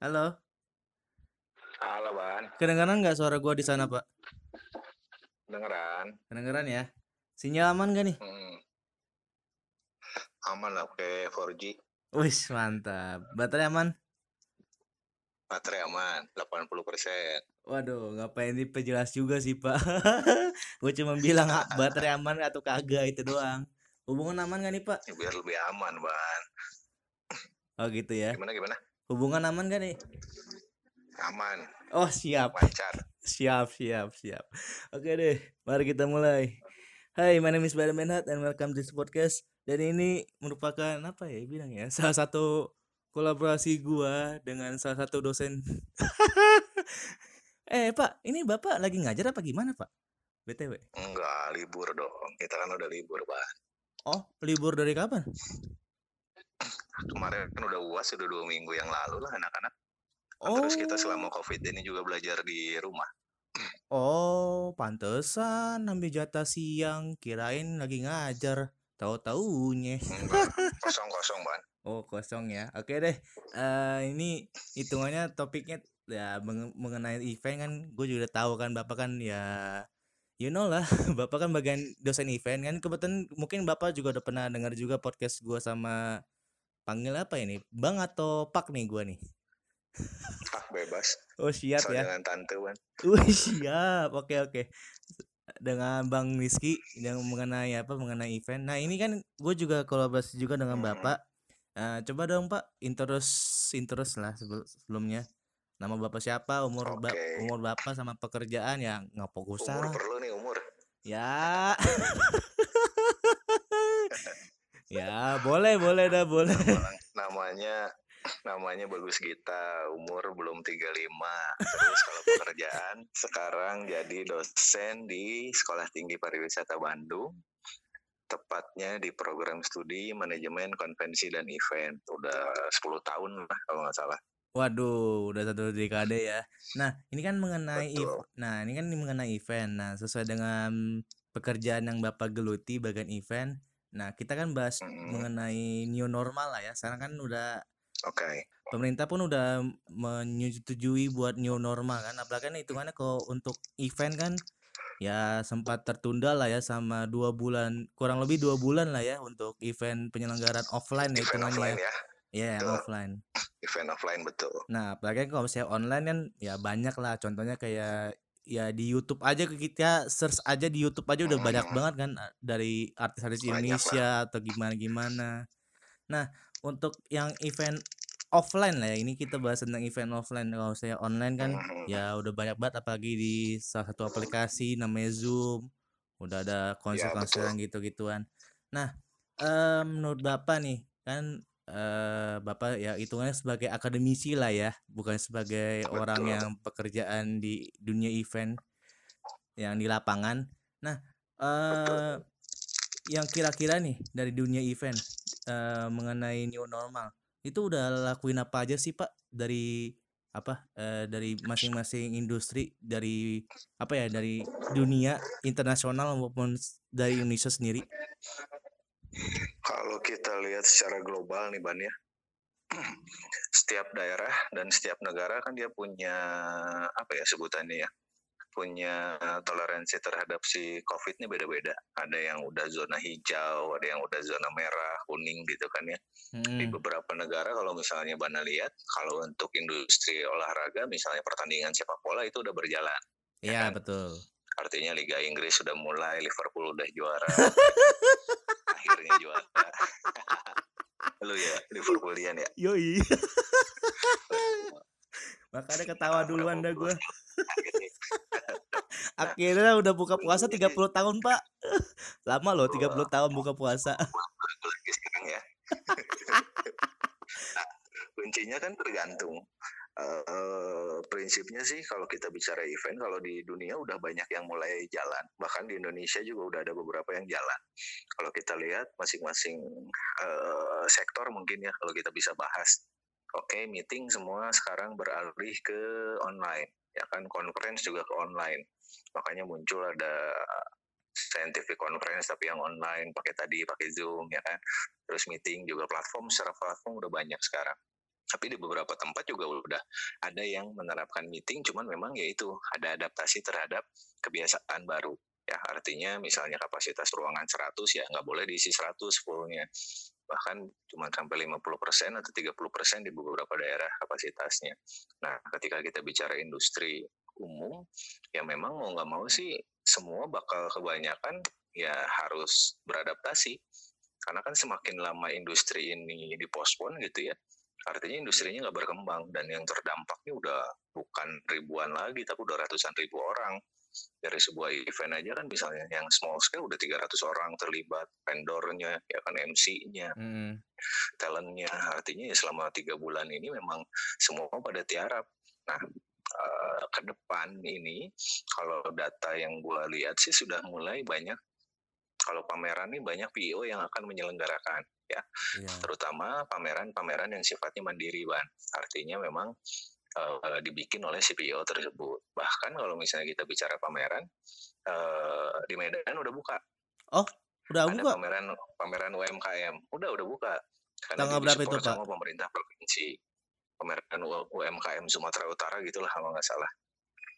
Halo. Halo, Ban. Kedengaran nggak suara gua di sana, Pak? Kedengeran? Kedengeran ya? Sinyal aman gak nih? Hmm. Aman lah, pakai 4G. Wih, mantap. Baterai aman? Baterai aman, 80%. Waduh, ngapain diperjelas juga sih, Pak? Gue cuma bilang ah, baterai aman atau kagak itu doang. Hubungan aman gak nih, Pak? Ya, biar lebih aman, Ban. Oh gitu ya. Gimana, gimana? Hubungan aman gak nih? Aman, Oh, siap. lancar. Siap, siap, siap. Oke deh, mari kita mulai. Hai, my name is Badan Menhat and welcome to this podcast. Dan ini merupakan apa ya bilang ya? Salah satu kolaborasi gua dengan salah satu dosen. eh, Pak, ini Bapak lagi ngajar apa gimana, Pak? BTW. Enggak, libur dong. Kita kan udah libur, Ban. Oh, libur dari kapan? Kemarin kan udah uas, udah dua minggu yang lalu lah anak-anak. Oh. Terus kita selama COVID ini juga belajar di rumah. Oh, pantesan ambil jatah siang, kirain lagi ngajar. Tahu-taunya. Enggak, kosong-kosong, Ban. Oh kosong ya. Oke deh. Eh ini hitungannya topiknya ya menge- mengenai event kan. Gue juga tahu kan bapak kan ya, you know lah. Bapak kan bagian dosen event kan. Kebetulan mungkin bapak juga udah pernah dengar juga podcast gue sama panggil apa ini, bang atau pak nih gue nih. Ah, bebas. Oh siap Asal ya. jangan tante, Ban. Wih siap. Oke oke. Dengan Bang Rizky yang mengenai apa mengenai event. Nah ini kan gue juga kolaborasi juga dengan Hmm. Bapak. Eh, coba dong Pak intros intros lah sebel- sebelumnya. Nama Bapak siapa, umur ba- Oke. umur Bapak sama pekerjaan ya nggak fokus Umur lah. perlu nih, umur. Ya. ya boleh boleh dah boleh. Nama- namanya namanya bagus Gita umur belum 35 terus kalau pekerjaan sekarang jadi dosen di Sekolah Tinggi Pariwisata Bandung tepatnya di program studi manajemen konvensi dan event udah 10 tahun lah kalau nggak salah Waduh, udah satu dekade ya. Nah, ini kan mengenai Betul. nah, ini kan mengenai event. Nah, sesuai dengan pekerjaan yang Bapak geluti bagian event. Nah, kita kan bahas Mm, mengenai new normal lah ya. Sekarang kan udah oke pemerintah pun udah menyetujui buat new normal kan. Apalagi kan hitungannya kalau untuk event kan ya sempat tertunda lah ya sama dua bulan, kurang lebih dua bulan lah ya untuk event penyelenggaraan offline ya event hitungannya. offline ya. ya Iya, Betul. offline. event offline betul Nah, apalagi kalau misalnya online kan ya banyak lah contohnya kayak ya di YouTube aja ke kita search aja di YouTube aja udah banyak Hmm, banget kan a- dari artis-artis Indonesia atau gimana-gimana. Nah, untuk yang event offline lah ya, ini kita bahas tentang event offline. Kalau saya online kan ya udah banyak banget apalagi di salah satu aplikasi namanya Zoom. Udah ada ya betul konser-konseran gitu-gituan. Nah, eh, menurut Bapak nih kan eh Bapak ya hitungannya sebagai akademisi lah ya, bukan sebagai orang betul yang pekerjaan di dunia event yang di lapangan. Nah, eh yang kira-kira nih dari dunia event eh mengenai new normal itu udah lakuin apa aja sih Pak dari apa eh, dari masing-masing industri dari apa ya dari dunia internasional maupun dari Indonesia sendiri. Kalau kita lihat secara global nih Ban ya setiap daerah dan setiap negara kan dia punya apa ya sebutannya ya punya toleransi terhadap si COVID ini beda-beda. Ada yang udah zona hijau, ada yang udah zona merah, kuning gitu kan ya. Di Hmm, beberapa negara kalau misalnya Bana lihat, kalau untuk industri olahraga misalnya pertandingan sepak bola itu udah berjalan, ya ya kan? betul. Artinya Liga Inggris sudah mulai, Liverpool udah juara, akhirnya juara. Lu ya Liverpoolian ya. Yoi. Makanya ketawa duluan dah gue. Akhirnya udah buka puasa kuncinya 30 tahun, Pak. Lama loh 30 wah, tahun buka puasa. ya. Nah, kuncinya kan tergantung. Eh, prinsipnya sih kalau kita bicara event, kalau di dunia udah banyak yang mulai jalan. Bahkan di Indonesia juga udah ada beberapa yang jalan. Kalau kita lihat masing-masing eh, sektor mungkin ya kalau kita bisa bahas. Oke, meeting semua sekarang beralih ke online. Ya kan, conference juga ke online. Makanya muncul ada scientific conference tapi yang online pakai tadi pakai Zoom ya kan. Terus meeting juga platform secara platform udah banyak sekarang. Tapi di beberapa tempat juga udah ada yang menerapkan meeting cuman memang ya itu ada adaptasi terhadap kebiasaan baru ya artinya misalnya kapasitas ruangan 100 ya nggak boleh diisi 100 fullnya bahkan cuma sampai 50% atau 30% di beberapa daerah kapasitasnya. Nah, ketika kita bicara industri umum, ya memang mau nggak mau sih semua bakal kebanyakan ya harus beradaptasi. Karena kan semakin lama industri ini dipospon gitu ya, artinya industrinya nggak berkembang dan yang terdampaknya udah bukan ribuan lagi tapi udah ratusan ribu orang. Dari sebuah event aja kan misalnya yang small scale udah 300 orang terlibat vendornya ya kan MC-nya hmm. talentnya. Artinya ya selama tiga bulan ini memang semua pada tiarap. Nah uh, ke depan ini kalau data yang gue lihat sih sudah mulai banyak kalau pameran ini banyak PO yang akan menyelenggarakan ya. Yeah. Terutama pameran-pameran yang sifatnya mandiri, Ban. Artinya memang uh, dibikin oleh CPO tersebut. Bahkan kalau misalnya kita bicara pameran uh, di Medan udah buka. Oh, udah Ada buka. pameran pameran UMKM. Udah udah buka. Karena Tanggal berapa itu, Pak? Sama pemerintah provinsi. Pameran UMKM Sumatera Utara gitulah kalau nggak salah.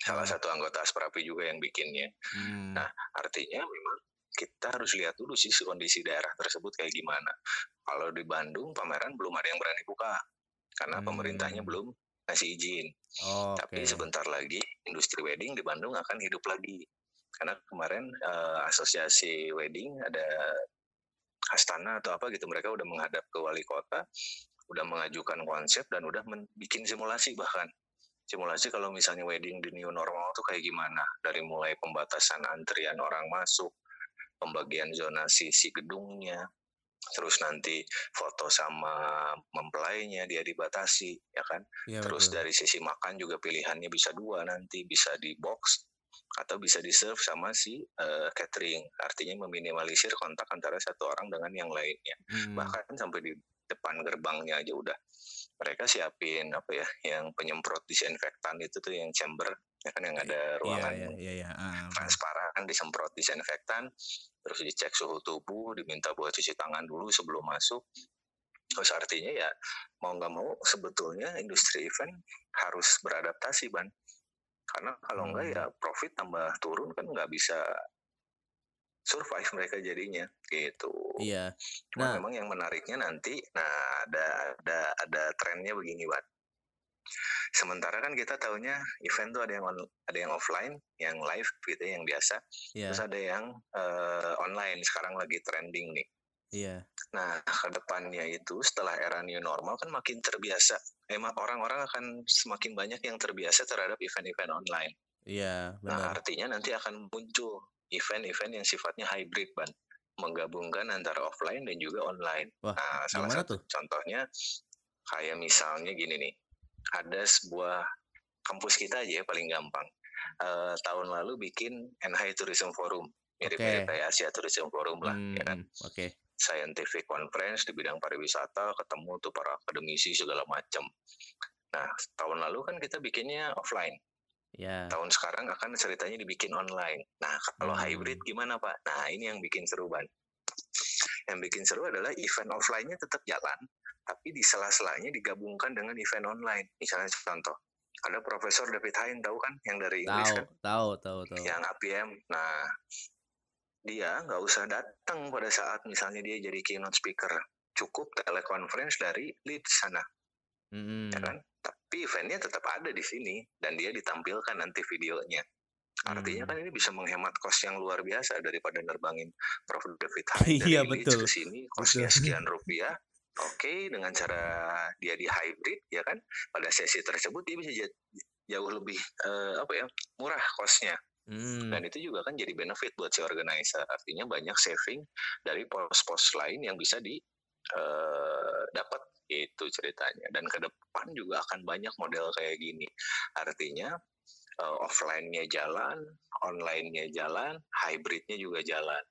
Salah hmm. satu anggota Asprapi juga yang bikinnya. Hmm. Nah, artinya memang kita harus lihat dulu sih kondisi daerah tersebut kayak gimana. Kalau di Bandung pameran belum ada yang berani buka karena hmm. pemerintahnya belum ngasih izin. Oh, Tapi sebentar lagi industri wedding di Bandung akan hidup lagi. Karena kemarin uh, asosiasi wedding ada Astana atau apa gitu mereka udah menghadap ke wali kota, udah mengajukan konsep dan udah bikin simulasi bahkan simulasi kalau misalnya wedding di new normal tuh kayak gimana dari mulai pembatasan antrian orang masuk pembagian zonasi si gedungnya, terus nanti foto sama mempelainya dia dibatasi, ya kan? Ya, terus betul. dari sisi makan juga pilihannya bisa dua nanti, bisa di box atau bisa di serve sama si uh, catering. Artinya meminimalisir kontak antara satu orang dengan yang lainnya. Hmm. Bahkan sampai di depan gerbangnya aja udah mereka siapin apa ya yang penyemprot disinfektan itu tuh yang chamber ya kan yang ada iya, ruangan yeah, yeah, yeah, yeah. Uh, transparan disemprot disinfektan terus dicek suhu tubuh diminta buat cuci tangan dulu sebelum masuk terus artinya ya mau nggak mau sebetulnya industri event harus beradaptasi ban karena kalau hmm. ya profit tambah turun kan nggak bisa survive mereka jadinya gitu. Iya. Cuma nah, memang yang menariknya nanti, nah ada ada ada trennya begini, Ban. Sementara kan kita tahunya event tuh ada yang on, ada yang offline, yang live gitu, yang biasa. Yeah. Terus ada yang uh, online. Sekarang lagi trending nih. Iya. Yeah. Nah, ke depannya itu setelah era new normal kan makin terbiasa. Emang orang-orang akan semakin banyak yang terbiasa terhadap event-event online. Iya. Yeah, nah, artinya nanti akan muncul event-event yang sifatnya hybrid ban menggabungkan antara offline dan juga online. Wah, nah, salah satu tuh? contohnya kayak misalnya gini nih, ada sebuah kampus kita aja ya paling gampang. Uh, tahun lalu bikin NHI Tourism Forum, mirip-mirip okay. kayak Asia Tourism Forum lah, hmm, ya kan? Oke. Okay. Scientific conference di bidang pariwisata, ketemu tuh para akademisi segala macam. Nah, tahun lalu kan kita bikinnya offline. Yeah. Tahun sekarang akan ceritanya dibikin online. Nah, kalau hmm. hybrid gimana Pak? Nah, ini yang bikin seru Ban. Yang bikin seru adalah event offline-nya tetap jalan, tapi di sela-selanya digabungkan dengan event online. Misalnya contoh, ada Profesor David Hein tahu kan yang dari Inggris tahu, kan? Tahu, tahu, tahu. Yang APM. Nah, dia nggak usah datang pada saat misalnya dia jadi keynote speaker. Cukup telekonferensi dari lead sana. Mm-hmm. Ya kan? Tapi eventnya tetap ada di sini dan dia ditampilkan nanti videonya. Artinya kan ini bisa menghemat kos yang luar biasa daripada nerbangin Prof. David Hyde dari iya, betul. ke sini kosnya sekian rupiah. Oke, okay, dengan cara dia di hybrid ya kan pada sesi tersebut dia bisa jauh lebih uh, apa ya murah kosnya. Hmm. Dan itu juga kan jadi benefit buat si organizer. Artinya banyak saving dari pos-pos lain yang bisa di uh, dapat itu ceritanya dan ke depan juga akan banyak model kayak gini artinya uh, offline-nya jalan online-nya jalan hybridnya juga jalan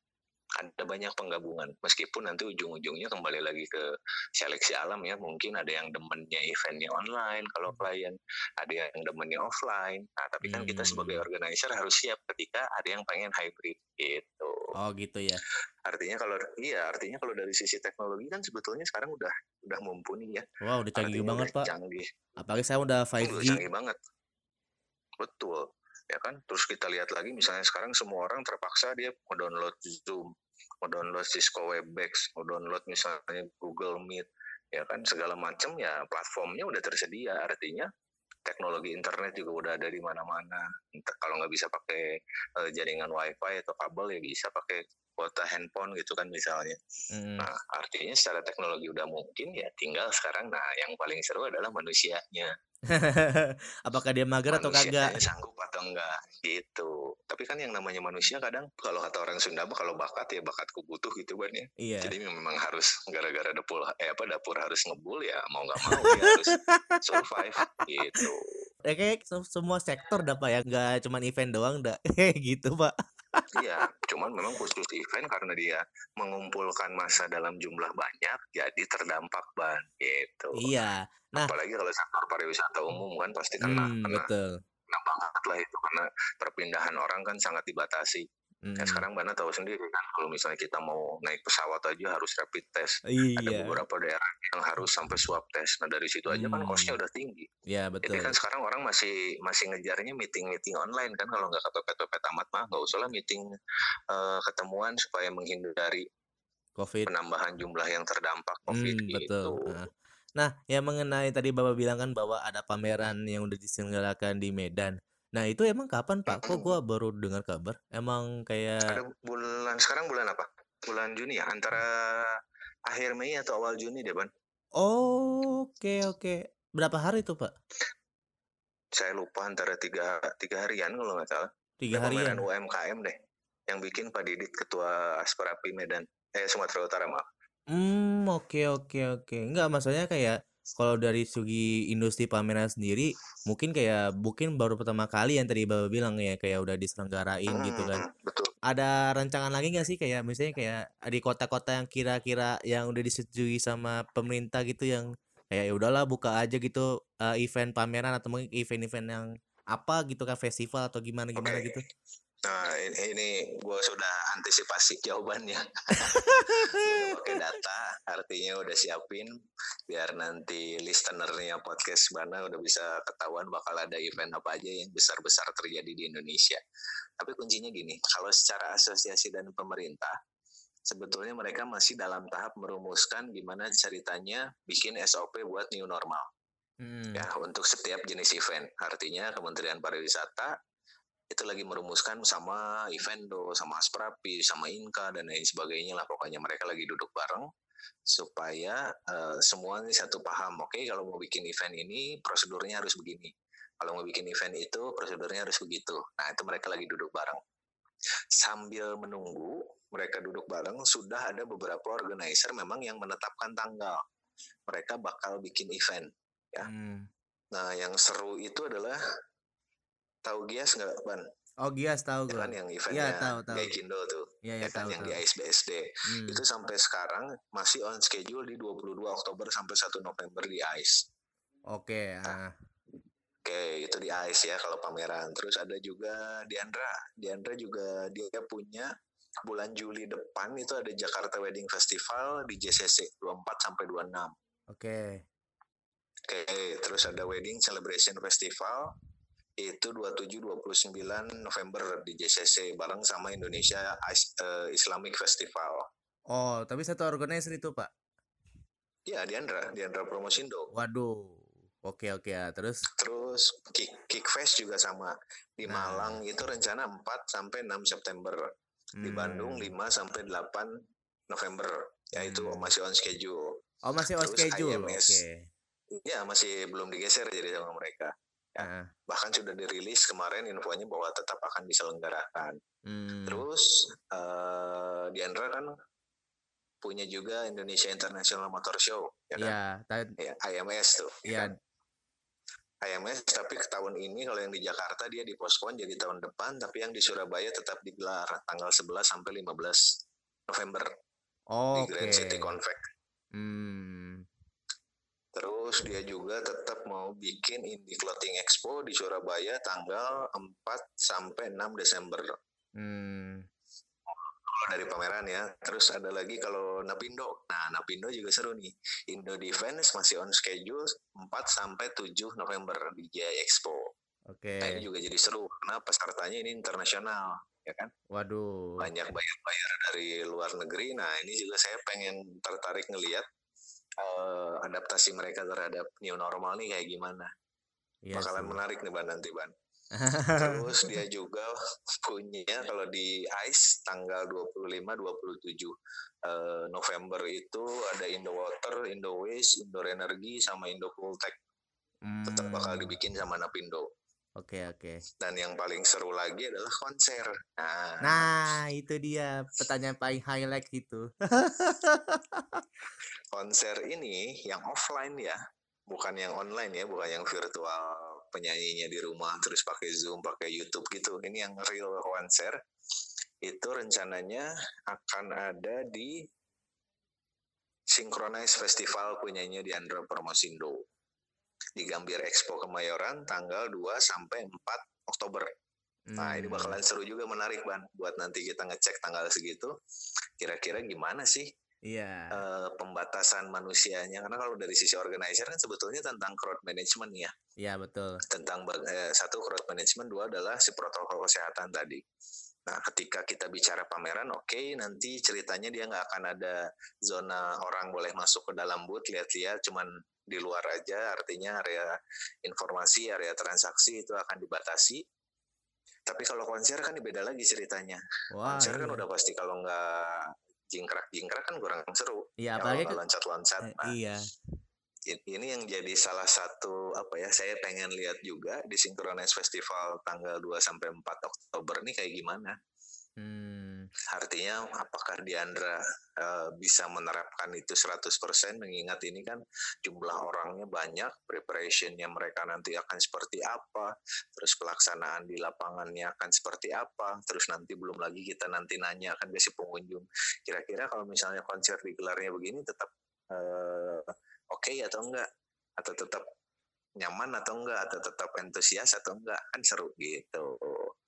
ada banyak penggabungan meskipun nanti ujung-ujungnya kembali lagi ke seleksi alam ya mungkin ada yang demennya eventnya online kalau klien ada yang demennya offline nah tapi kan kita sebagai Hmm. organizer harus siap ketika ada yang pengen hybrid gitu Oh gitu ya. artinya kalau iya artinya kalau dari sisi teknologi kan sebetulnya sekarang udah udah mumpuni ya Wah udah canggih artinya banget udah pak. canggih Apalagi saya udah udah 5G. canggih banget betul. Ya kan? Terus kita lihat lagi misalnya sekarang semua orang terpaksa dia mau download Zoom mau download Cisco Webex mau download misalnya Google Meet ya kan? Segala macam ya platformnya udah tersedia. Artinya teknologi internet juga udah ada di mana-mana. Kalau nggak bisa pakai eh, jaringan wifi atau kabel ya bisa pakai kuota handphone gitu kan misalnya. Mm. nah artinya secara teknologi udah mungkin ya tinggal sekarang. Nah yang paling seru adalah manusianya Apakah dia mager atau kagak? sanggup atau enggak gitu tapi kan yang namanya manusia kadang kalau kata orang Sunda mah kalau bakat ya bakatku butuh gitu kan ya Iya. jadi memang harus gara-gara dapur eh apa dapur harus ngebul ya mau nggak mau ya harus survive gitu Ya kayak se- semua sektor dah pak ya, nggak cuman event doang dah. gitu pak. Iya cuman memang khusus event karena dia mengumpulkan masa dalam jumlah banyak jadi terdampak ban gitu Iya. Nah. apalagi kalau sektor pariwisata umum kan pasti kena Hmm, kena, betul. kena banget lah itu karena perpindahan orang kan sangat dibatasi Mm. Ya sekarang Bana tahu sendiri kan kalau misalnya kita mau naik pesawat aja harus rapid test. Ada Iya. beberapa daerah yang harus sampai swab test. Nah dari situ aja kan Hmm. costnya udah tinggi. Iya Jadi betul. kan sekarang orang masih masih ngejarnya meeting meeting online kan kalau nggak ketopet-topet amat mah nggak usah lah meeting eh, ketemuan supaya menghindari Covid. penambahan jumlah yang terdampak COVID Hmm, gitu. betul. Nah. Nah, yang mengenai tadi Bapak bilang kan bahwa ada pameran yang udah diselenggarakan di Medan. Nah, itu emang kapan, Pak? Kok gua baru dengar kabar? Emang kayak Ada bulan sekarang bulan apa? Bulan Juni ya antara akhir Mei atau awal Juni deh Ban. Oh, oke oke. Berapa hari tuh, Pak? Saya lupa antara tiga tiga harian kalau nggak salah. Tiga harian. UMKM deh yang bikin Pak Didit ketua Asperapi Medan eh Sumatera Utara maaf Hmm, oke oke oke. Enggak, maksudnya kayak kalau dari segi industri pameran sendiri, mungkin kayak mungkin baru pertama kali yang tadi Bapak bilang ya, kayak udah diselenggarain gitu kan. Hmm, betul Ada rancangan lagi nggak sih kayak misalnya kayak di kota-kota yang kira-kira yang udah disetujui sama pemerintah gitu yang kayak ya udahlah buka aja gitu eh, event pameran atau mungkin event-event yang apa gitu kan festival atau gimana gimana Oke. gitu. Nah ini, ini gue sudah antisipasi jawabannya pakai data artinya udah siapin biar nanti listenernya podcast Bana udah bisa ketahuan bakal ada event apa aja yang besar-besar terjadi di Indonesia tapi kuncinya gini kalau secara asosiasi dan pemerintah sebetulnya mereka masih dalam tahap merumuskan gimana ceritanya bikin SOP buat new normal Hmm. ya untuk setiap jenis event. Artinya Kementerian Pariwisata itu lagi merumuskan sama Evendo, sama Asprapi, sama Inka dan lain sebagainya lah pokoknya mereka lagi duduk bareng supaya eh, semua ini satu paham. Oke, kalau mau bikin event ini prosedurnya harus begini. Kalau mau bikin event itu prosedurnya harus begitu. Nah, itu mereka lagi duduk bareng. Sambil menunggu mereka duduk bareng, sudah ada beberapa organizer memang yang menetapkan tanggal. Mereka bakal bikin event. Ya. Hmm. Nah, yang seru itu adalah tahu Gias nggak, Ban? Oh, Gias tahu Ya gua. kan yang Iya, eventnya tahu tahu. Gaikindo tuh, ya iya kan tahu yang tahu. di AIS BSD. Hmm. Itu sampai sekarang masih on schedule di 22 Oktober sampai 1 November di AIS. Oke, ah. Oke, itu di AIS ya kalau pameran. Terus ada juga Diandra. Diandra juga dia punya bulan Juli depan itu ada Jakarta Wedding Festival di JCC 24 sampai 26. Oke. Oke, terus ada Wedding Celebration Festival itu 27 29 November di JCC bareng sama Indonesia eh, Islamic Festival. Oh, tapi satu organizer itu, Pak. Ya, Diandra, Diandra Promosindo. Waduh. Oke, oke ya. Terus Terus Kick, Kick Fest juga sama di Nah. Malang itu rencana 4 sampai 6 September. Di Bandung hmm. 5 sampai 8 November. Ya itu Hmm. masih on schedule. Oh, masih on Terus schedule. Oke. IMS. Ya, masih belum digeser jadi sama mereka. Ah, Bahkan sudah dirilis kemarin infonya bahwa tetap akan diselenggarakan. hmm. Terus eh Diandra kan punya juga Indonesia International Motor Show, ya kan? Iya, ta- Ya, IMS tuh. ya iya. kan? IMS tapi ke tahun ini kalau yang di Jakarta dia dipospon jadi tahun depan, tapi yang di Surabaya tetap digelar tanggal 11 sampai 15 November Oh, di Grand City oke. Convex. Hmm. Terus dia juga tetap mau bikin Indie Clothing Expo di Surabaya tanggal 4 sampai 6 Desember. Hmm. Kalau dari pameran ya. Terus ada lagi kalau Napindo. Nah, Napindo juga seru nih. Indo Defense masih on schedule 4 sampai 7 November di GI Expo. Oke. Nah, ini juga jadi seru karena pesertanya ini internasional, ya kan? Waduh. Banyak bayar-bayar dari luar negeri. Nah, ini juga saya pengen tertarik ngelihat eh, adaptasi mereka terhadap new normal nih kayak gimana. Iya Bakalan sih. menarik nih Ban nanti Ban. Terus dia juga punya kalau di ICE tanggal 25 27 eh, November itu ada Indo Water, Indo Waste, Indo Energy sama Indo Cooltech tetap bakal Hmm. dibikin sama Napindo. Oke, oke. Dan yang paling seru lagi adalah konser. Nah, Nah, itu dia pertanyaan paling highlight itu. konser ini yang offline ya, bukan yang online ya, bukan yang virtual penyanyinya di rumah terus pakai Zoom, pakai YouTube gitu. Ini yang real konser. Itu rencananya akan ada di Synchronize Festival punyanya di Andra Promosindo di Gambir Expo Kemayoran tanggal 2 sampai 4 Oktober. Nah, ini Hmm. bakalan seru juga menarik, Ban. Buat nanti kita ngecek tanggal segitu, kira-kira gimana sih Iya. eh, pembatasan manusianya? Karena kalau dari sisi organizer kan sebetulnya tentang crowd management ya. Iya, betul. Tentang eh, satu crowd management, dua adalah si protokol kesehatan tadi. Nah, ketika kita bicara pameran, oke, nanti ceritanya dia nggak akan ada zona orang boleh masuk ke dalam booth, lihat-lihat, cuman di luar aja, artinya area informasi, area transaksi itu akan dibatasi. Tapi kalau konser kan beda lagi ceritanya. Wah, konser kan iya. udah pasti kalau nggak jingkrak-jingkrak kan kurang seru. Iya, Kalau apalagi nggak kan loncat-loncat. eh, Nah, iya. ini yang jadi salah satu apa ya saya pengen lihat juga di Synchronize Festival tanggal 2 sampai 4 Oktober nih kayak gimana. Hmm. Artinya apakah Diandra eh, bisa menerapkan itu 100% mengingat ini kan jumlah orangnya banyak, preparationnya mereka nanti akan seperti apa, terus pelaksanaan di lapangannya akan seperti apa, terus nanti belum lagi kita nanti nanya akan ke si pengunjung. Kira-kira kalau misalnya konser digelarnya begini tetap eh, oke atau enggak? Atau tetap nyaman atau enggak? Atau tetap antusias atau enggak? Kan seru gitu.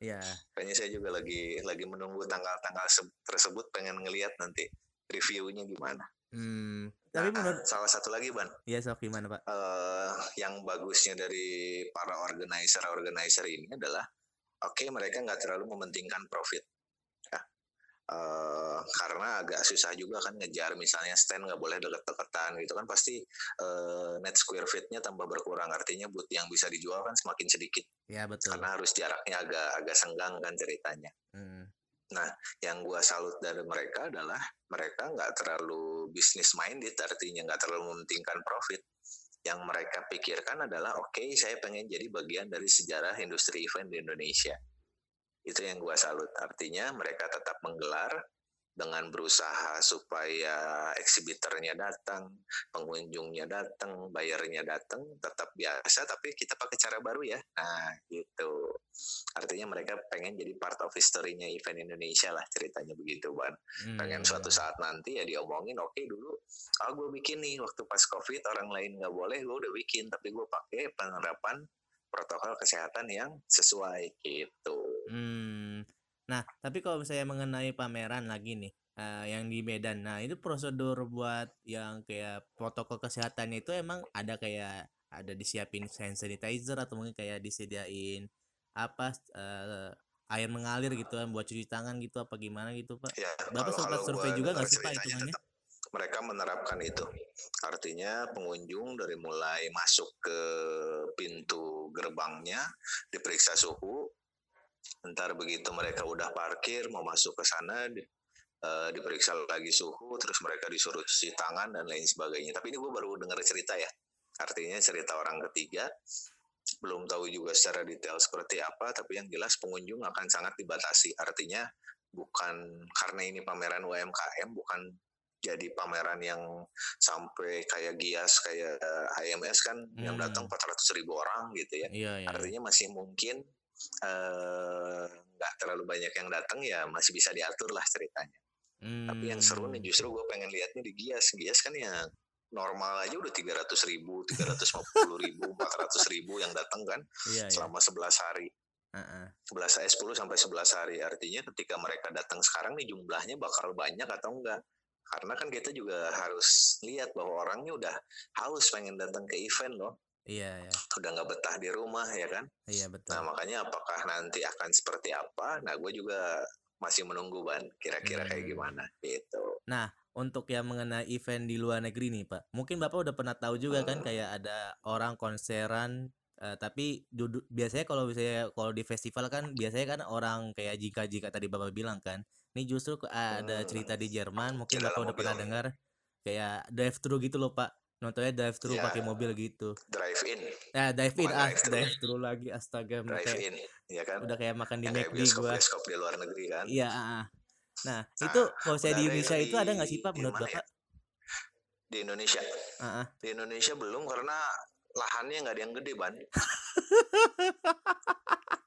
Iya. Kayaknya saya juga lagi lagi menunggu tanggal-tanggal se- tersebut pengen ngelihat nanti reviewnya gimana. Hmm. Tapi Nah, menurut salah satu lagi ban ya sok gimana, Pak? eh, yang bagusnya dari para organizer-organizer ini adalah oke mereka nggak terlalu mementingkan profit. Eh, karena agak susah juga kan ngejar misalnya stand nggak boleh deket-deketan gitu kan pasti eh, net square feet-nya tambah berkurang artinya booth yang bisa dijual kan semakin sedikit Ya, betul. karena harus jaraknya agak agak senggang kan ceritanya. Hmm. yang gua salut dari mereka adalah mereka nggak terlalu bisnis minded artinya nggak terlalu mementingkan profit yang mereka pikirkan adalah oke saya pengen jadi bagian dari sejarah industri event di Indonesia itu yang gua salut artinya mereka tetap menggelar dengan berusaha supaya eksibitornya datang, pengunjungnya datang, bayarnya datang, tetap biasa, tapi kita pakai cara baru ya. Nah, gitu. Artinya mereka pengen jadi part of history-nya event Indonesia lah ceritanya begitu, Ban. Pengen Hmm. suatu saat nanti ya diomongin, oke dulu, ah gue bikin nih waktu pas COVID orang lain nggak boleh, gue udah bikin, tapi gue pakai penerapan protokol kesehatan yang sesuai gitu. Hmm. Nah, tapi kalau misalnya mengenai pameran lagi nih, eh, yang di Medan. Nah, itu prosedur buat yang kayak protokol kesehatannya itu emang ada kayak ada disiapin hand sanitizer atau mungkin kayak disediain apa eh, air mengalir gitu kan buat cuci tangan gitu apa gimana gitu, Pak? Ya, Bapak kalau- sempat kalau survei juga nggak sih, Pak, hitungannya? tetap mereka menerapkan itu. Artinya pengunjung dari mulai masuk ke pintu gerbangnya diperiksa suhu. Ntar begitu mereka udah parkir mau masuk ke sana di- eh, diperiksa lagi suhu, terus mereka disuruh cuci tangan dan lain sebagainya. Tapi ini gue baru dengar cerita ya. Artinya cerita orang ketiga. Belum tahu juga secara detail seperti apa, tapi yang jelas pengunjung akan sangat dibatasi. Artinya bukan karena ini pameran UMKM, bukan jadi pameran yang sampai kayak Gias, kayak HMS kan yang Hmm. datang 400 ribu orang gitu ya. Iya, iya. iya. Artinya masih mungkin eh, nggak terlalu banyak yang datang ya masih bisa diatur lah ceritanya. Tapi yang seru nih Hmm. justru gue pengen lihatnya di Gias. Gias kan ya normal aja udah 300 ribu, 350 ribu, 400 ribu yang datang kan Iya, iya. selama 11 hari. Heeh. 11 eh, 10 sampai 11 hari. Artinya ketika mereka datang sekarang nih jumlahnya bakal banyak atau enggak. Karena kan kita juga harus lihat bahwa orangnya udah haus pengen datang ke event loh. Iya, iya. Udah nggak betah di rumah ya kan. Iya, betul. Nah makanya apakah nanti akan seperti apa? Nah gue juga masih menunggu ban. Kira-kira kayak Hmm. gimana gitu. Untuk yang mengenai event di luar negeri nih, Pak. Mungkin Bapak udah pernah tahu juga kan Hmm. kayak ada orang konseran eh, tapi dudu- biasanya kalau misalnya kalau di festival kan biasanya kan orang kayak jika-jika tadi Bapak bilang kan. Ini justru ada cerita di Jerman, mungkin Bapak udah pernah dengar kayak drive thru gitu loh, Pak. Nontonnya drive thru Ya. pakai mobil gitu. Drive in, Nah, drive in, ah, drive-thru. drive thru lagi astaga, drive kayak in, ya kan? udah kayak makan di McD gua. bioskop-bioskop di luar negeri kan? Iya, ah, ah. Nah, Nah, itu kalau saya di Indonesia itu ada nggak sih Pak menurut mana ya? Bapak? Di Indonesia, Ah, ah. di Indonesia belum karena lahannya nggak ada yang gede ban.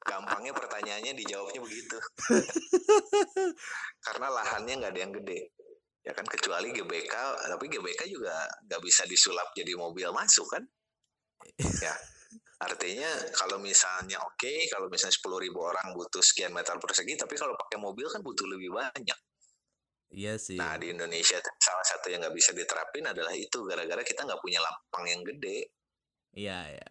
Gampangnya pertanyaannya dijawabnya begitu. karena lahannya nggak ada yang gede. Ya kan kecuali GBK, tapi GBK juga nggak bisa disulap jadi mobil masuk kan? Ya, artinya kalau misalnya oke, kalau misalnya 10.000 ribu orang butuh sekian meter persegi, tapi kalau pakai mobil kan butuh lebih banyak. Iya sih. Nah di Indonesia salah satu yang nggak bisa diterapin adalah itu gara-gara kita nggak punya lapang yang gede. Iya, ya.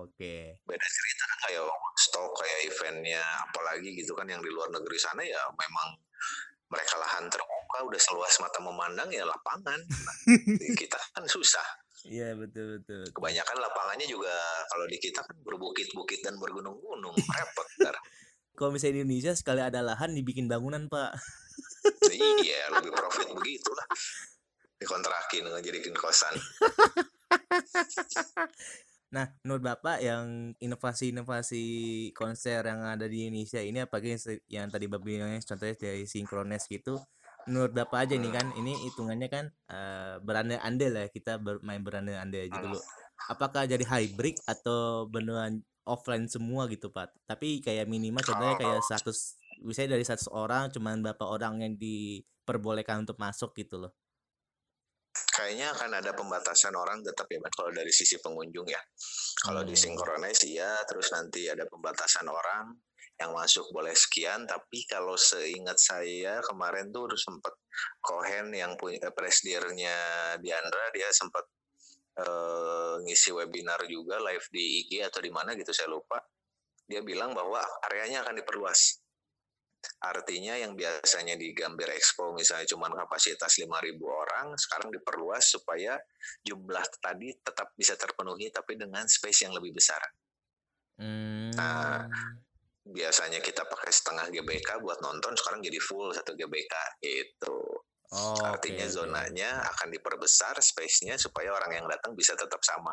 Oke. Beda cerita kan kayak stok kayak eventnya apalagi gitu kan yang di luar negeri sana ya memang mereka lahan terbuka udah seluas mata memandang ya lapangan. Nah, kita kan susah. Iya, betul betul. betul. Kebanyakan lapangannya juga kalau di kita kan berbukit-bukit dan bergunung-gunung repot. Ntar. Kalau misalnya di Indonesia sekali ada lahan dibikin bangunan, Pak. iya lebih profit begitulah dikontrakin ngejadiin kosan. Nah, menurut Bapak yang inovasi-inovasi konser yang ada di Indonesia ini apalagi yang, tadi Bapak bilang contohnya dari Synchronize gitu, menurut Bapak aja nih kan, ini hitungannya kan eh, berandai-andai lah kita bermain berandai-andai aja dulu. Apakah jadi hybrid atau beneran offline semua gitu, Pak? Tapi kayak minimal contohnya kayak 100 misalnya dari 100 orang cuman berapa orang yang diperbolehkan untuk masuk gitu loh. Kayaknya akan ada pembatasan orang tetap ya, kalau dari sisi pengunjung ya. Kalau di Hmm. synchronize iya, terus nanti ada pembatasan orang yang masuk boleh sekian, tapi kalau seingat saya kemarin tuh udah sempat Cohen yang punya eh, presidirnya Diandra dia sempat eh, ngisi webinar juga live di IG atau di mana gitu saya lupa. Dia bilang bahwa areanya akan diperluas. Artinya yang biasanya di Gambir Expo misalnya cuma kapasitas 5.000 orang, sekarang diperluas supaya jumlah tadi tetap bisa terpenuhi tapi dengan space yang lebih besar. Hmm. Biasanya kita pakai setengah GBK buat nonton, sekarang jadi full satu GBK itu. Oh, Artinya zonanya akan diperbesar space-nya supaya orang yang datang bisa tetap sama.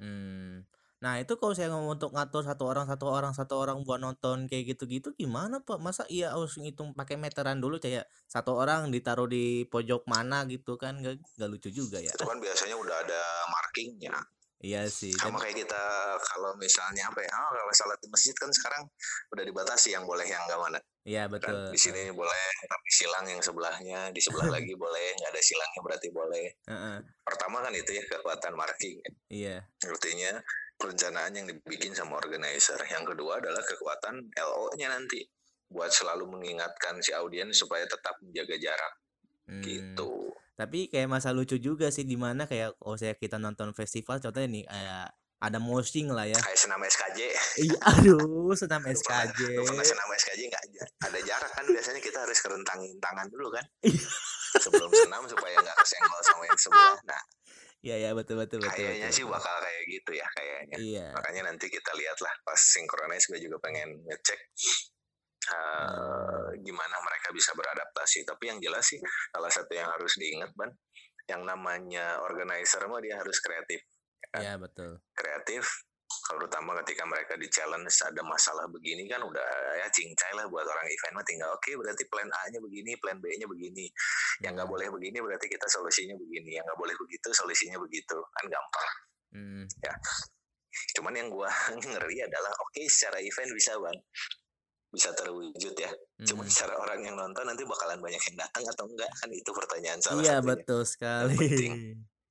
Hmm. Nah, itu kalau saya ngomong untuk ngatur satu orang, satu orang, satu orang buat nonton kayak gitu-gitu gimana, Pak? Masa iya harus ngitung pakai meteran dulu kayak satu orang ditaruh di pojok mana gitu kan? Gak, gak lucu juga ya. Itu kan biasanya udah ada markingnya. Iya sih. Sama Tapi, kayak kita kalau misalnya apa ya, oh, kalau salat di masjid kan sekarang udah dibatasi yang boleh yang nggak mana. iya kan betul. di sini boleh tapi silang yang sebelahnya di sebelah lagi boleh nggak ada silangnya berarti boleh Heeh, pertama kan itu ya kekuatan marking iya. artinya perencanaan yang dibikin sama organizer yang kedua adalah kekuatan LO-nya nanti buat selalu mengingatkan si audiens supaya tetap menjaga jarak Hmm. gitu Tapi kayak masa lucu juga sih di mana kayak kalau saya kita nonton festival contohnya nih kayak ada moshing lah ya. kayak senam SKJ Iya, aduh, senam Lu pernah, SKJ. lu pernah senam SKJ nggak ada jarak kan biasanya kita harus kerentangin tangan dulu kan Iya. sebelum senam supaya nggak kesenggol sama yang sebelah nah Iya, iya, betul betul betul. kayaknya betul, sih betul. bakal kayak gitu ya kayaknya Iya. makanya nanti kita lihat lah pas synchronize gue juga pengen ngecek uh, gimana mereka bisa beradaptasi tapi yang jelas sih salah satu yang harus diingat ban yang namanya organizer mah dia harus kreatif Iya, betul. kreatif terutama ketika mereka di challenge ada masalah begini kan udah ya cincai lah buat orang event mah tinggal oke berarti plan A nya begini plan B nya begini yang nggak boleh begini berarti kita solusinya begini yang nggak boleh begitu solusinya begitu kan gampang Hmm. cuman yang gua ngeri adalah oke secara event bisa bang bisa terwujud ya. Hmm. Cuma cara orang yang nonton nanti bakalan banyak yang datang atau enggak kan itu pertanyaan salah Iya satunya. betul sekali. penting,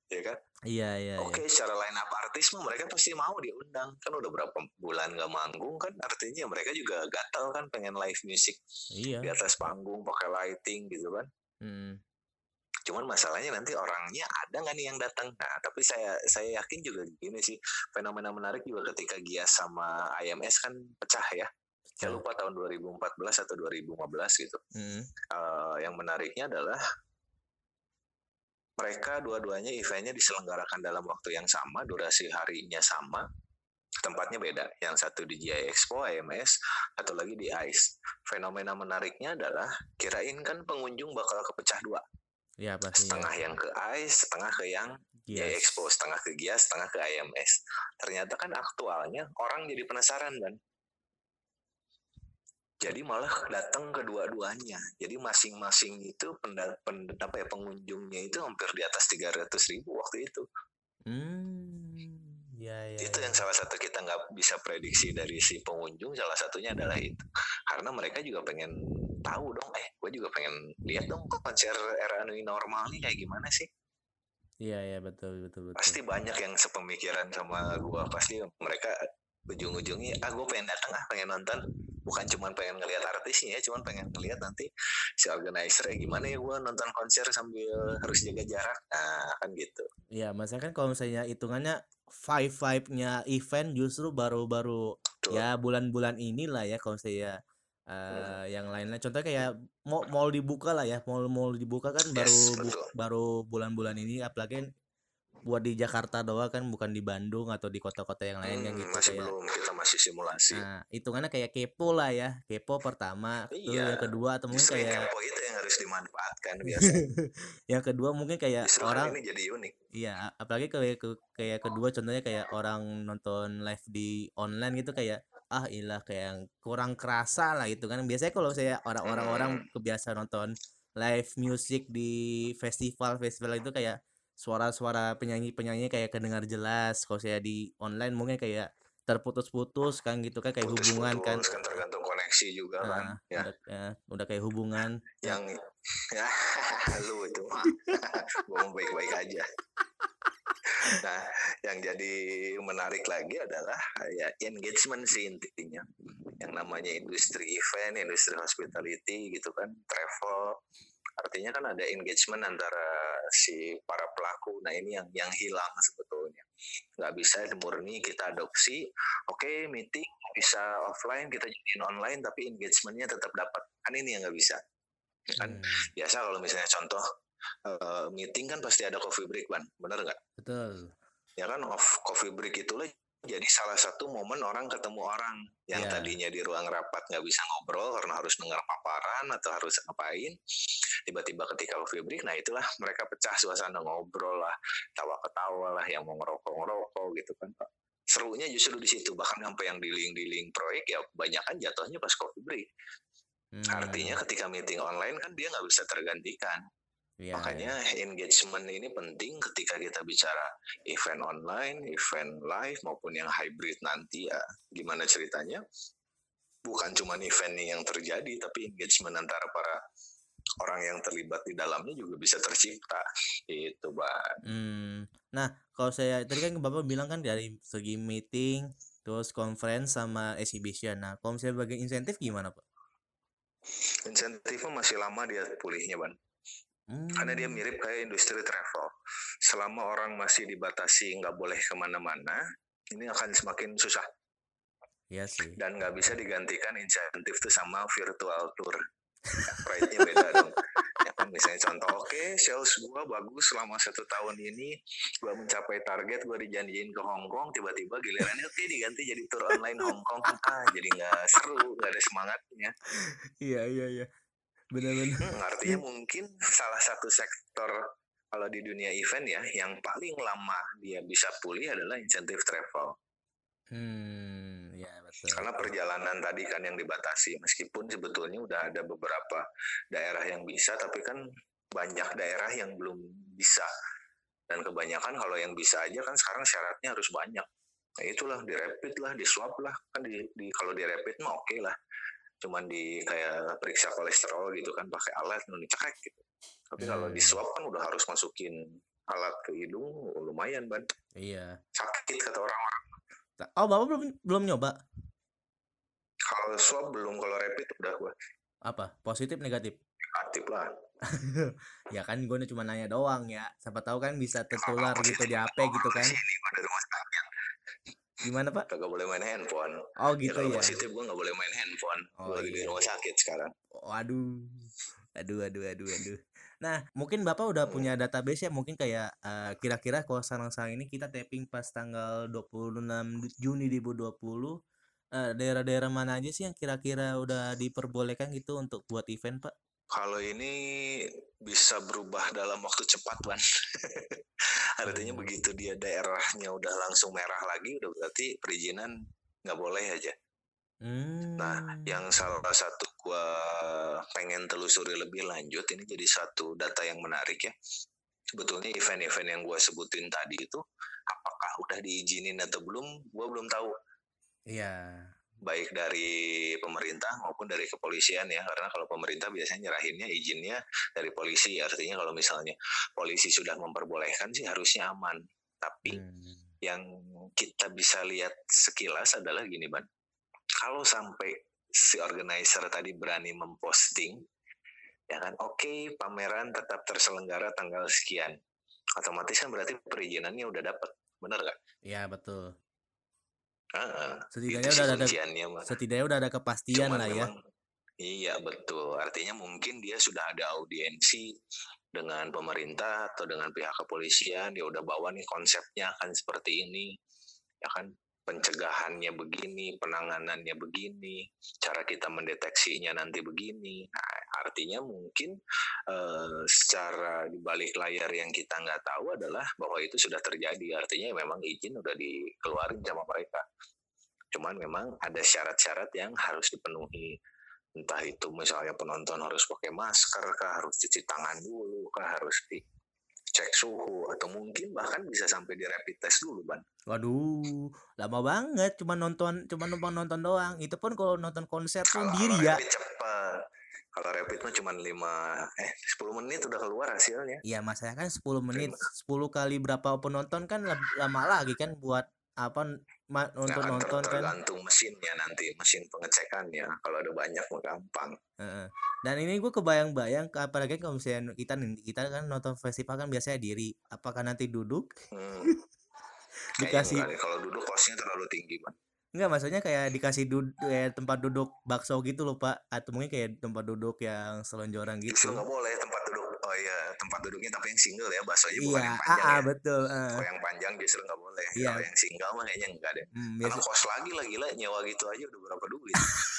ya kan? Iya iya. Oke, okay, iya. secara line up artis mah mereka pasti mau diundang kan udah berapa bulan gak manggung kan artinya mereka juga gatal kan pengen live music iya. di atas panggung pakai lighting gitu kan. Hmm. Cuman masalahnya nanti orangnya ada nggak nih yang datang? Nah, tapi saya saya yakin juga gini sih fenomena menarik juga ketika Gias sama IMS kan pecah ya. Saya lupa tahun 2014 atau 2015 gitu. Hmm. Uh, yang menariknya adalah mereka dua-duanya eventnya diselenggarakan dalam waktu yang sama, durasi harinya sama, tempatnya beda. Yang satu di GI Expo, IMS, atau lagi di ICE. Fenomena menariknya adalah kirain kan pengunjung bakal kepecah dua. Ya, pasti. Setengah yang ke ICE, setengah ke yang yes. GI Expo, setengah ke GIAS, setengah ke IMS. Ternyata kan aktualnya orang jadi penasaran kan. Jadi malah datang kedua-duanya. Jadi masing-masing itu pendat, pendat, apa ya pengunjungnya itu hampir di atas 300 ribu waktu itu. Hmm, ya, ya, itu yang ya. salah satu kita nggak bisa prediksi dari si pengunjung. Salah satunya adalah itu. Karena mereka juga pengen tahu dong, eh gue juga pengen lihat dong konser era new normal nih kayak gimana sih. Iya iya betul betul betul. Pasti banyak yang sepemikiran sama gue. Pasti mereka ujung-ujungnya ah gue pengen datang ah pengen nonton bukan cuma pengen ngelihat artisnya ya cuma pengen ngelihat nanti si organizer ya gimana ya gue nonton konser sambil harus jaga jarak. Nah kan gitu. Iya, maksudnya kan kalau misalnya hitungannya five five nya event justru baru-baru ya bulan-bulan inilah ya kalau saya uh, yang lainnya. Contohnya kayak mau mall dibuka lah ya mall mall dibuka kan baru bu, baru bulan-bulan ini apalagi buat di Jakarta doang kan bukan di Bandung atau di kota-kota yang lain hmm, yang gitu masih kayak belum kita masih simulasi. Nah hitungannya kayak kepo lah ya. Kepo pertama iya, yang kedua atau mungkin kayak kepo itu yang harus dimanfaatkan biasanya. Yang kedua mungkin kayak Justru orang ini jadi unik. iya apalagi kayak kayak kedua contohnya kayak orang nonton live di online gitu kayak ah ilah kayak kurang kerasa lah itu kan. Biasanya kalau saya orang-orang hmm. orang kebiasa nonton live music di festival festival itu kayak suara-suara penyanyi-penyanyi kayak kedengar jelas kalau saya di online mungkin kayak terputus-putus kan gitu kan kayak Putus hubungan kan. kan tergantung koneksi juga nah, kan ya. Udah, ya udah kayak hubungan yang ya lu itu mau baik-baik aja nah yang jadi menarik lagi adalah ya engagement sih intinya yang namanya industri event industri hospitality gitu kan travel artinya kan ada engagement antara si para pelaku. Nah ini yang yang hilang sebetulnya. Nggak bisa murni kita adopsi. Oke okay, meeting bisa offline kita jadiin online tapi engagementnya tetap dapat. Kan ini yang nggak bisa. Kan hmm. biasa kalau misalnya contoh uh, meeting kan pasti ada coffee break ban. Benar nggak? Betul. Ya kan off coffee break itulah jadi salah satu momen orang ketemu orang yang yeah. tadinya di ruang rapat nggak bisa ngobrol karena harus dengar paparan atau harus ngapain tiba-tiba ketika coffee break nah itulah mereka pecah suasana ngobrol lah tawa ketawa lah yang mau ngerokok ngerokok gitu kan pak serunya justru di situ bahkan sampai yang di link proyek ya banyak kan jatuhnya pas coffee break hmm. artinya ketika meeting online kan dia nggak bisa tergantikan Ya, Makanya ya. engagement ini penting ketika kita bicara event online, event live maupun yang hybrid nanti ya. Gimana ceritanya? Bukan cuma event yang terjadi, tapi engagement antara para orang yang terlibat di dalamnya juga bisa tercipta. Itu, Pak. Hmm. Nah, kalau saya tadi kan Bapak bilang kan dari segi meeting, terus conference sama exhibition. Nah, kalau misalnya bagian insentif gimana, Pak? Insentifnya masih lama dia pulihnya, Ban. Hmm. Karena dia mirip kayak industri travel. Selama orang masih dibatasi nggak boleh ke mana-mana, ini akan semakin susah. Iya sih. Dan nggak bisa digantikan insentif tuh sama virtual tour. Rate-nya beda dong. Ya kan misalnya contoh, oke okay, sales gue bagus selama satu tahun ini, gue mencapai target, gue dijanjiin ke Hong Kong, tiba-tiba gilirannya oke okay, diganti jadi tour online Hong Kong, ah jadi nggak seru, nggak ada semangatnya. Iya iya iya benar-benar hmm, artinya mungkin salah satu sektor kalau di dunia event ya yang paling lama dia bisa pulih adalah insentif travel. Hmm ya betul. Karena perjalanan tadi kan yang dibatasi meskipun sebetulnya udah ada beberapa daerah yang bisa tapi kan banyak daerah yang belum bisa. Dan kebanyakan kalau yang bisa aja kan sekarang syaratnya harus banyak. Nah itulah di rapid lah di swab lah. Kan di, di kalau di rapid mah oke okay lah cuman di kayak periksa kolesterol gitu kan pakai alat nu cekrek gitu. Tapi hmm. kalau di swab kan udah harus masukin alat ke hidung lumayan ban iya. Sakit kata orang-orang. Oh bapak belum belum nyoba? Kalau swab belum kalau rapid udah gua. Apa? Positif negatif? Negatif lah. Ya kan gue cuma nanya doang ya. Siapa tahu kan bisa tertular gitu di HP gitu kan gimana pak? Kagak boleh main handphone. Oh gitu ya, ya. positif gue nggak boleh main handphone. Oh, gue lagi di iya. rumah sakit sekarang. Waduh aduh. Aduh aduh aduh nah mungkin bapak udah hmm. punya database ya? Mungkin kayak uh, kira-kira kalau sarang-sarang ini kita tapping pas tanggal 26 Juni 2020 uh, daerah-daerah mana aja sih yang kira-kira udah diperbolehkan gitu untuk buat event pak kalau ini bisa berubah dalam waktu cepat, Wan. Artinya hmm. begitu dia daerahnya udah langsung merah lagi, udah berarti perizinan nggak boleh aja. Hmm. Nah, yang salah satu gua pengen telusuri lebih lanjut, ini jadi satu data yang menarik ya. Sebetulnya event-event yang gua sebutin tadi itu, apakah udah diizinin atau belum, gua belum tahu. Iya baik dari pemerintah maupun dari kepolisian ya. Karena kalau pemerintah biasanya nyerahinnya izinnya dari polisi. Artinya kalau misalnya polisi sudah memperbolehkan sih harusnya aman. Tapi hmm. yang kita bisa lihat sekilas adalah gini ban. Kalau sampai si organizer tadi berani memposting ya kan oke okay, pameran tetap terselenggara tanggal sekian. Otomatis kan berarti perizinannya udah dapat benar gak? Iya betul Uh, setidaknya udah ada setidaknya udah ada kepastian Cuman lah ya. iya betul. Artinya mungkin dia sudah ada audiensi dengan pemerintah atau dengan pihak kepolisian. Dia udah bawa nih konsepnya akan seperti ini, ya kan? Pencegahannya begini, penanganannya begini, cara kita mendeteksinya nanti begini. Nah, artinya mungkin uh, secara di balik layar yang kita nggak tahu adalah bahwa itu sudah terjadi. Artinya memang izin udah dikeluarin sama mereka. Cuman memang ada syarat-syarat yang harus dipenuhi. Entah itu misalnya penonton harus pakai masker kah harus cuci tangan dulu kah harus di cek suhu atau mungkin bahkan bisa sampai di rapid test dulu ban. Waduh, lama banget cuma nonton cuma numpang nonton doang. Itu pun kalau nonton konser pun diri ya. Cepet kalau rapid mah cuma 5 eh 10 menit udah keluar hasilnya. Iya, masalahnya kan 10 menit, 10 kali berapa penonton kan lama lagi kan buat apa nonton nah, nonton kan tergantung mesinnya nanti mesin pengecekannya kalau ada banyak mah gampang dan ini gue kebayang-bayang apalagi kalau misalnya kita kita kan nonton festival kan biasanya diri apakah nanti duduk hmm. dikasih kalau duduk kosnya terlalu tinggi bang Enggak, maksudnya kayak dikasih duduk kayak tempat duduk bakso gitu loh, Pak. Atau mungkin kayak tempat duduk yang selonjoran gitu. Justru nggak boleh tempat. Oh iya, tempat duduknya tapi yang single ya, baksonya bukan iya, yang panjang ah, ya. betul. Uh. Kalau yang panjang justru nggak boleh. Iya. Kalau yang single mah kayaknya enggak deh. Hmm, Karena kos lagi lah gila nyewa gitu aja udah berapa duit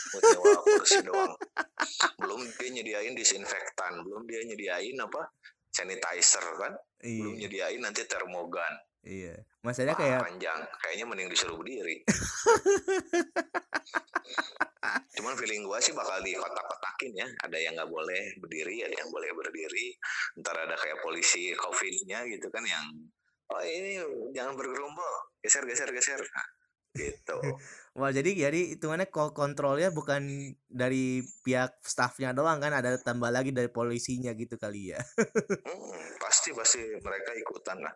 buat nyewa kursi doang. Belum dia nyediain disinfektan, belum dia nyediain apa? sanitizer kan. Iya. Belum nyediain nanti termogan Iya. Masalahnya kayak panjang, kayaknya mending disuruh berdiri. Cuman feeling gua sih bakal di kotak-kotakin ya. Ada yang nggak boleh berdiri, ada yang boleh berdiri. Ntar ada kayak polisi COVID-nya gitu kan yang oh ini jangan bergerombol, geser geser geser. Nah, gitu. Wah jadi jadi hitungannya kontrolnya bukan dari pihak staffnya doang kan ada tambah lagi dari polisinya gitu kali ya. hmm, pasti pasti mereka ikutan lah.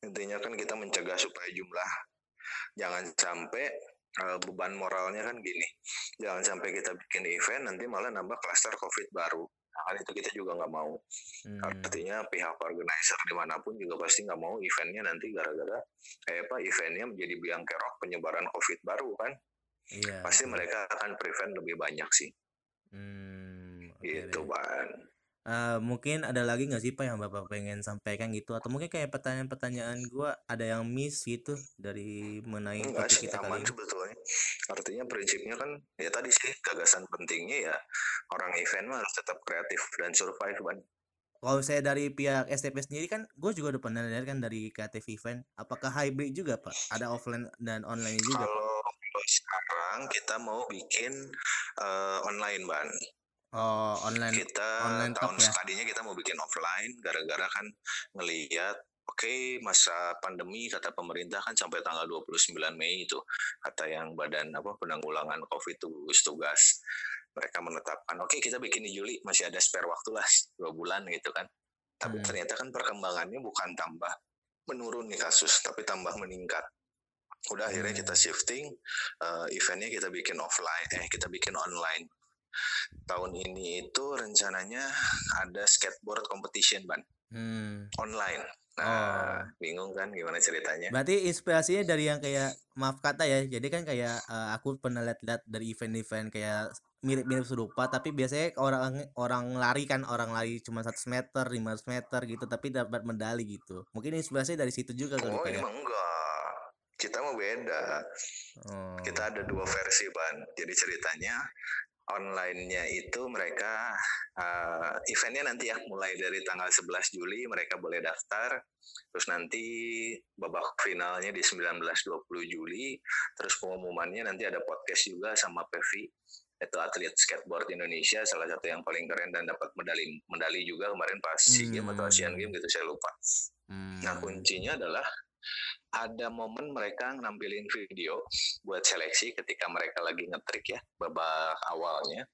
Intinya kan kita mencegah supaya jumlah jangan sampai uh, beban moralnya kan gini. Jangan sampai kita bikin event nanti malah nambah klaster COVID baru hal itu kita juga nggak mau. Hmm. Artinya pihak organizer di mana pun juga pasti nggak mau eventnya nanti gara-gara eh apa eventnya menjadi biang kerok penyebaran COVID baru kan. Iya. Pasti mereka akan prevent lebih banyak sih. Hmm, okay gitu, Ban. Uh, mungkin ada lagi nggak sih pak yang bapak pengen sampaikan gitu? Atau mungkin kayak pertanyaan-pertanyaan gue ada yang miss gitu dari mengenai Enggak topik kita kali ini? sebetulnya. Artinya prinsipnya kan ya tadi sih gagasan pentingnya ya orang event mah harus tetap kreatif dan survive kan kalau saya dari pihak STP sendiri kan gue juga udah pernah lihat kan dari kreatif event. Apakah hybrid juga pak? Ada offline dan online juga kalau sekarang kita mau bikin uh, online ban Oh, online. Kita online tahun ya? tadinya kita mau bikin offline gara-gara kan ngelihat oke okay, masa pandemi kata pemerintah kan sampai tanggal 29 Mei itu kata yang badan apa penanggulangan Covid itu gugus tugas. mereka menetapkan oke okay, kita bikin di Juli masih ada spare waktu lah dua bulan gitu kan tapi hmm. ternyata kan perkembangannya bukan tambah menurun nih kasus tapi tambah meningkat udah akhirnya hmm. kita shifting uh, eventnya kita bikin offline eh kita bikin online tahun ini itu rencananya ada skateboard competition ban hmm. online Nah, oh. bingung kan gimana ceritanya? Berarti inspirasinya dari yang kayak maaf kata ya. Jadi kan kayak uh, aku pernah lihat-lihat dari event-event kayak mirip-mirip serupa tapi biasanya orang orang lari kan orang lari cuma 100 meter, 500 meter gitu tapi dapat medali gitu. Mungkin inspirasi dari situ juga kali oh, kayak. emang enggak. Kita mau beda. Oh. Kita ada dua versi, Ban. Jadi ceritanya online-nya itu mereka uh, eventnya nanti ya mulai dari tanggal 11 Juli mereka boleh daftar terus nanti babak finalnya di 19-20 Juli terus pengumumannya nanti ada podcast juga sama Pevi itu atlet skateboard Indonesia salah satu yang paling keren dan dapat medali medali juga kemarin pas SEA Games atau Asian Games gitu saya lupa. Hmm. Nah kuncinya adalah ada momen mereka nampilin video buat seleksi ketika mereka lagi ngetrik ya babak awalnya.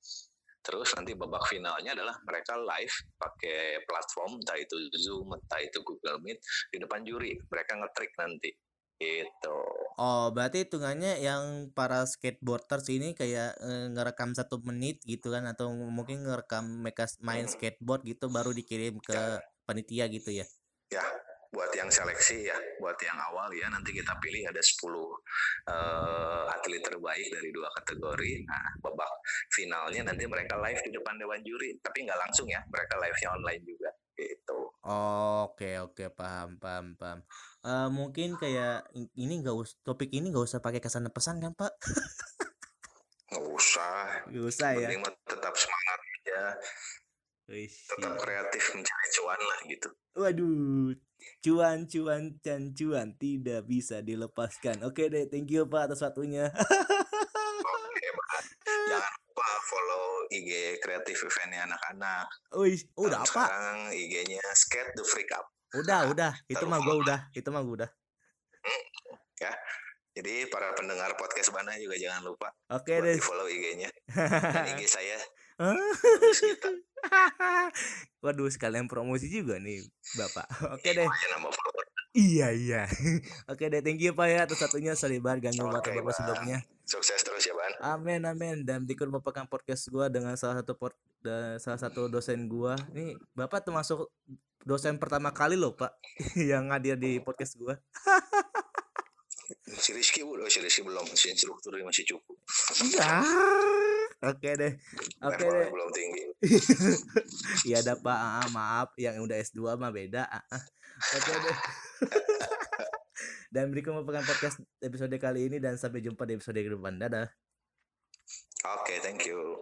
Terus nanti babak finalnya adalah mereka live pakai platform entah itu Zoom entah itu Google Meet di depan juri. Mereka ngetrik nanti. Itu oh berarti hitungannya yang para skateboarders ini kayak e, ngerekam satu menit gitu kan atau mungkin ngerekam mereka main skateboard gitu baru dikirim ke ya. panitia gitu ya? Ya buat yang seleksi ya, buat yang awal ya nanti kita pilih ada 10 uh, eh, atlet terbaik dari dua kategori. Nah, babak finalnya nanti mereka live di depan dewan juri, tapi nggak langsung ya, mereka live-nya online juga gitu. Oke oke paham paham paham. Uh, mungkin kayak ini nggak us topik ini nggak usah pakai kesan pesan kan Pak? Nggak usah. Nggak usah ya. tetap semangat aja. Tetap kreatif mencari cuan lah gitu. Waduh, cuan cuan dan cuan tidak bisa dilepaskan. Oke deh, thank you Pak atas waktunya. Oke, Pak. Jangan lupa follow IG kreatif eventnya anak-anak. Wih, udah apa? Sekarang IG-nya Skate the Freak Up. Udah, nah, udah. Itu mah gue udah. Itu mah gue udah. Hmm, ya. Jadi para pendengar podcast Bana juga jangan lupa. Oke deh. follow IG-nya. IG saya. Waduh, sekalian promosi juga nih, Bapak. Oke deh. Iya, iya. Oke deh, thank you Pak ya atas satunya. Sorry banget ganggu okay, Bapak sebelumnya. Sukses terus ya, Ban. Amin, amin. Dan berikut merupakan podcast gua dengan salah satu port, salah satu dosen gua. Ini Bapak termasuk dosen pertama kali loh, Pak, yang hadir di podcast gua. Si Rizky udah si Rizky belum si instrukturnya masih cukup. Ya oke deh oke deh. belum tinggi. Iya ada pak ah, maaf yang udah S2 mah beda ah, ah. oke deh. Dan berikut merupakan podcast episode kali ini dan sampai jumpa di episode ke depan. Dadah. Oke okay, thank you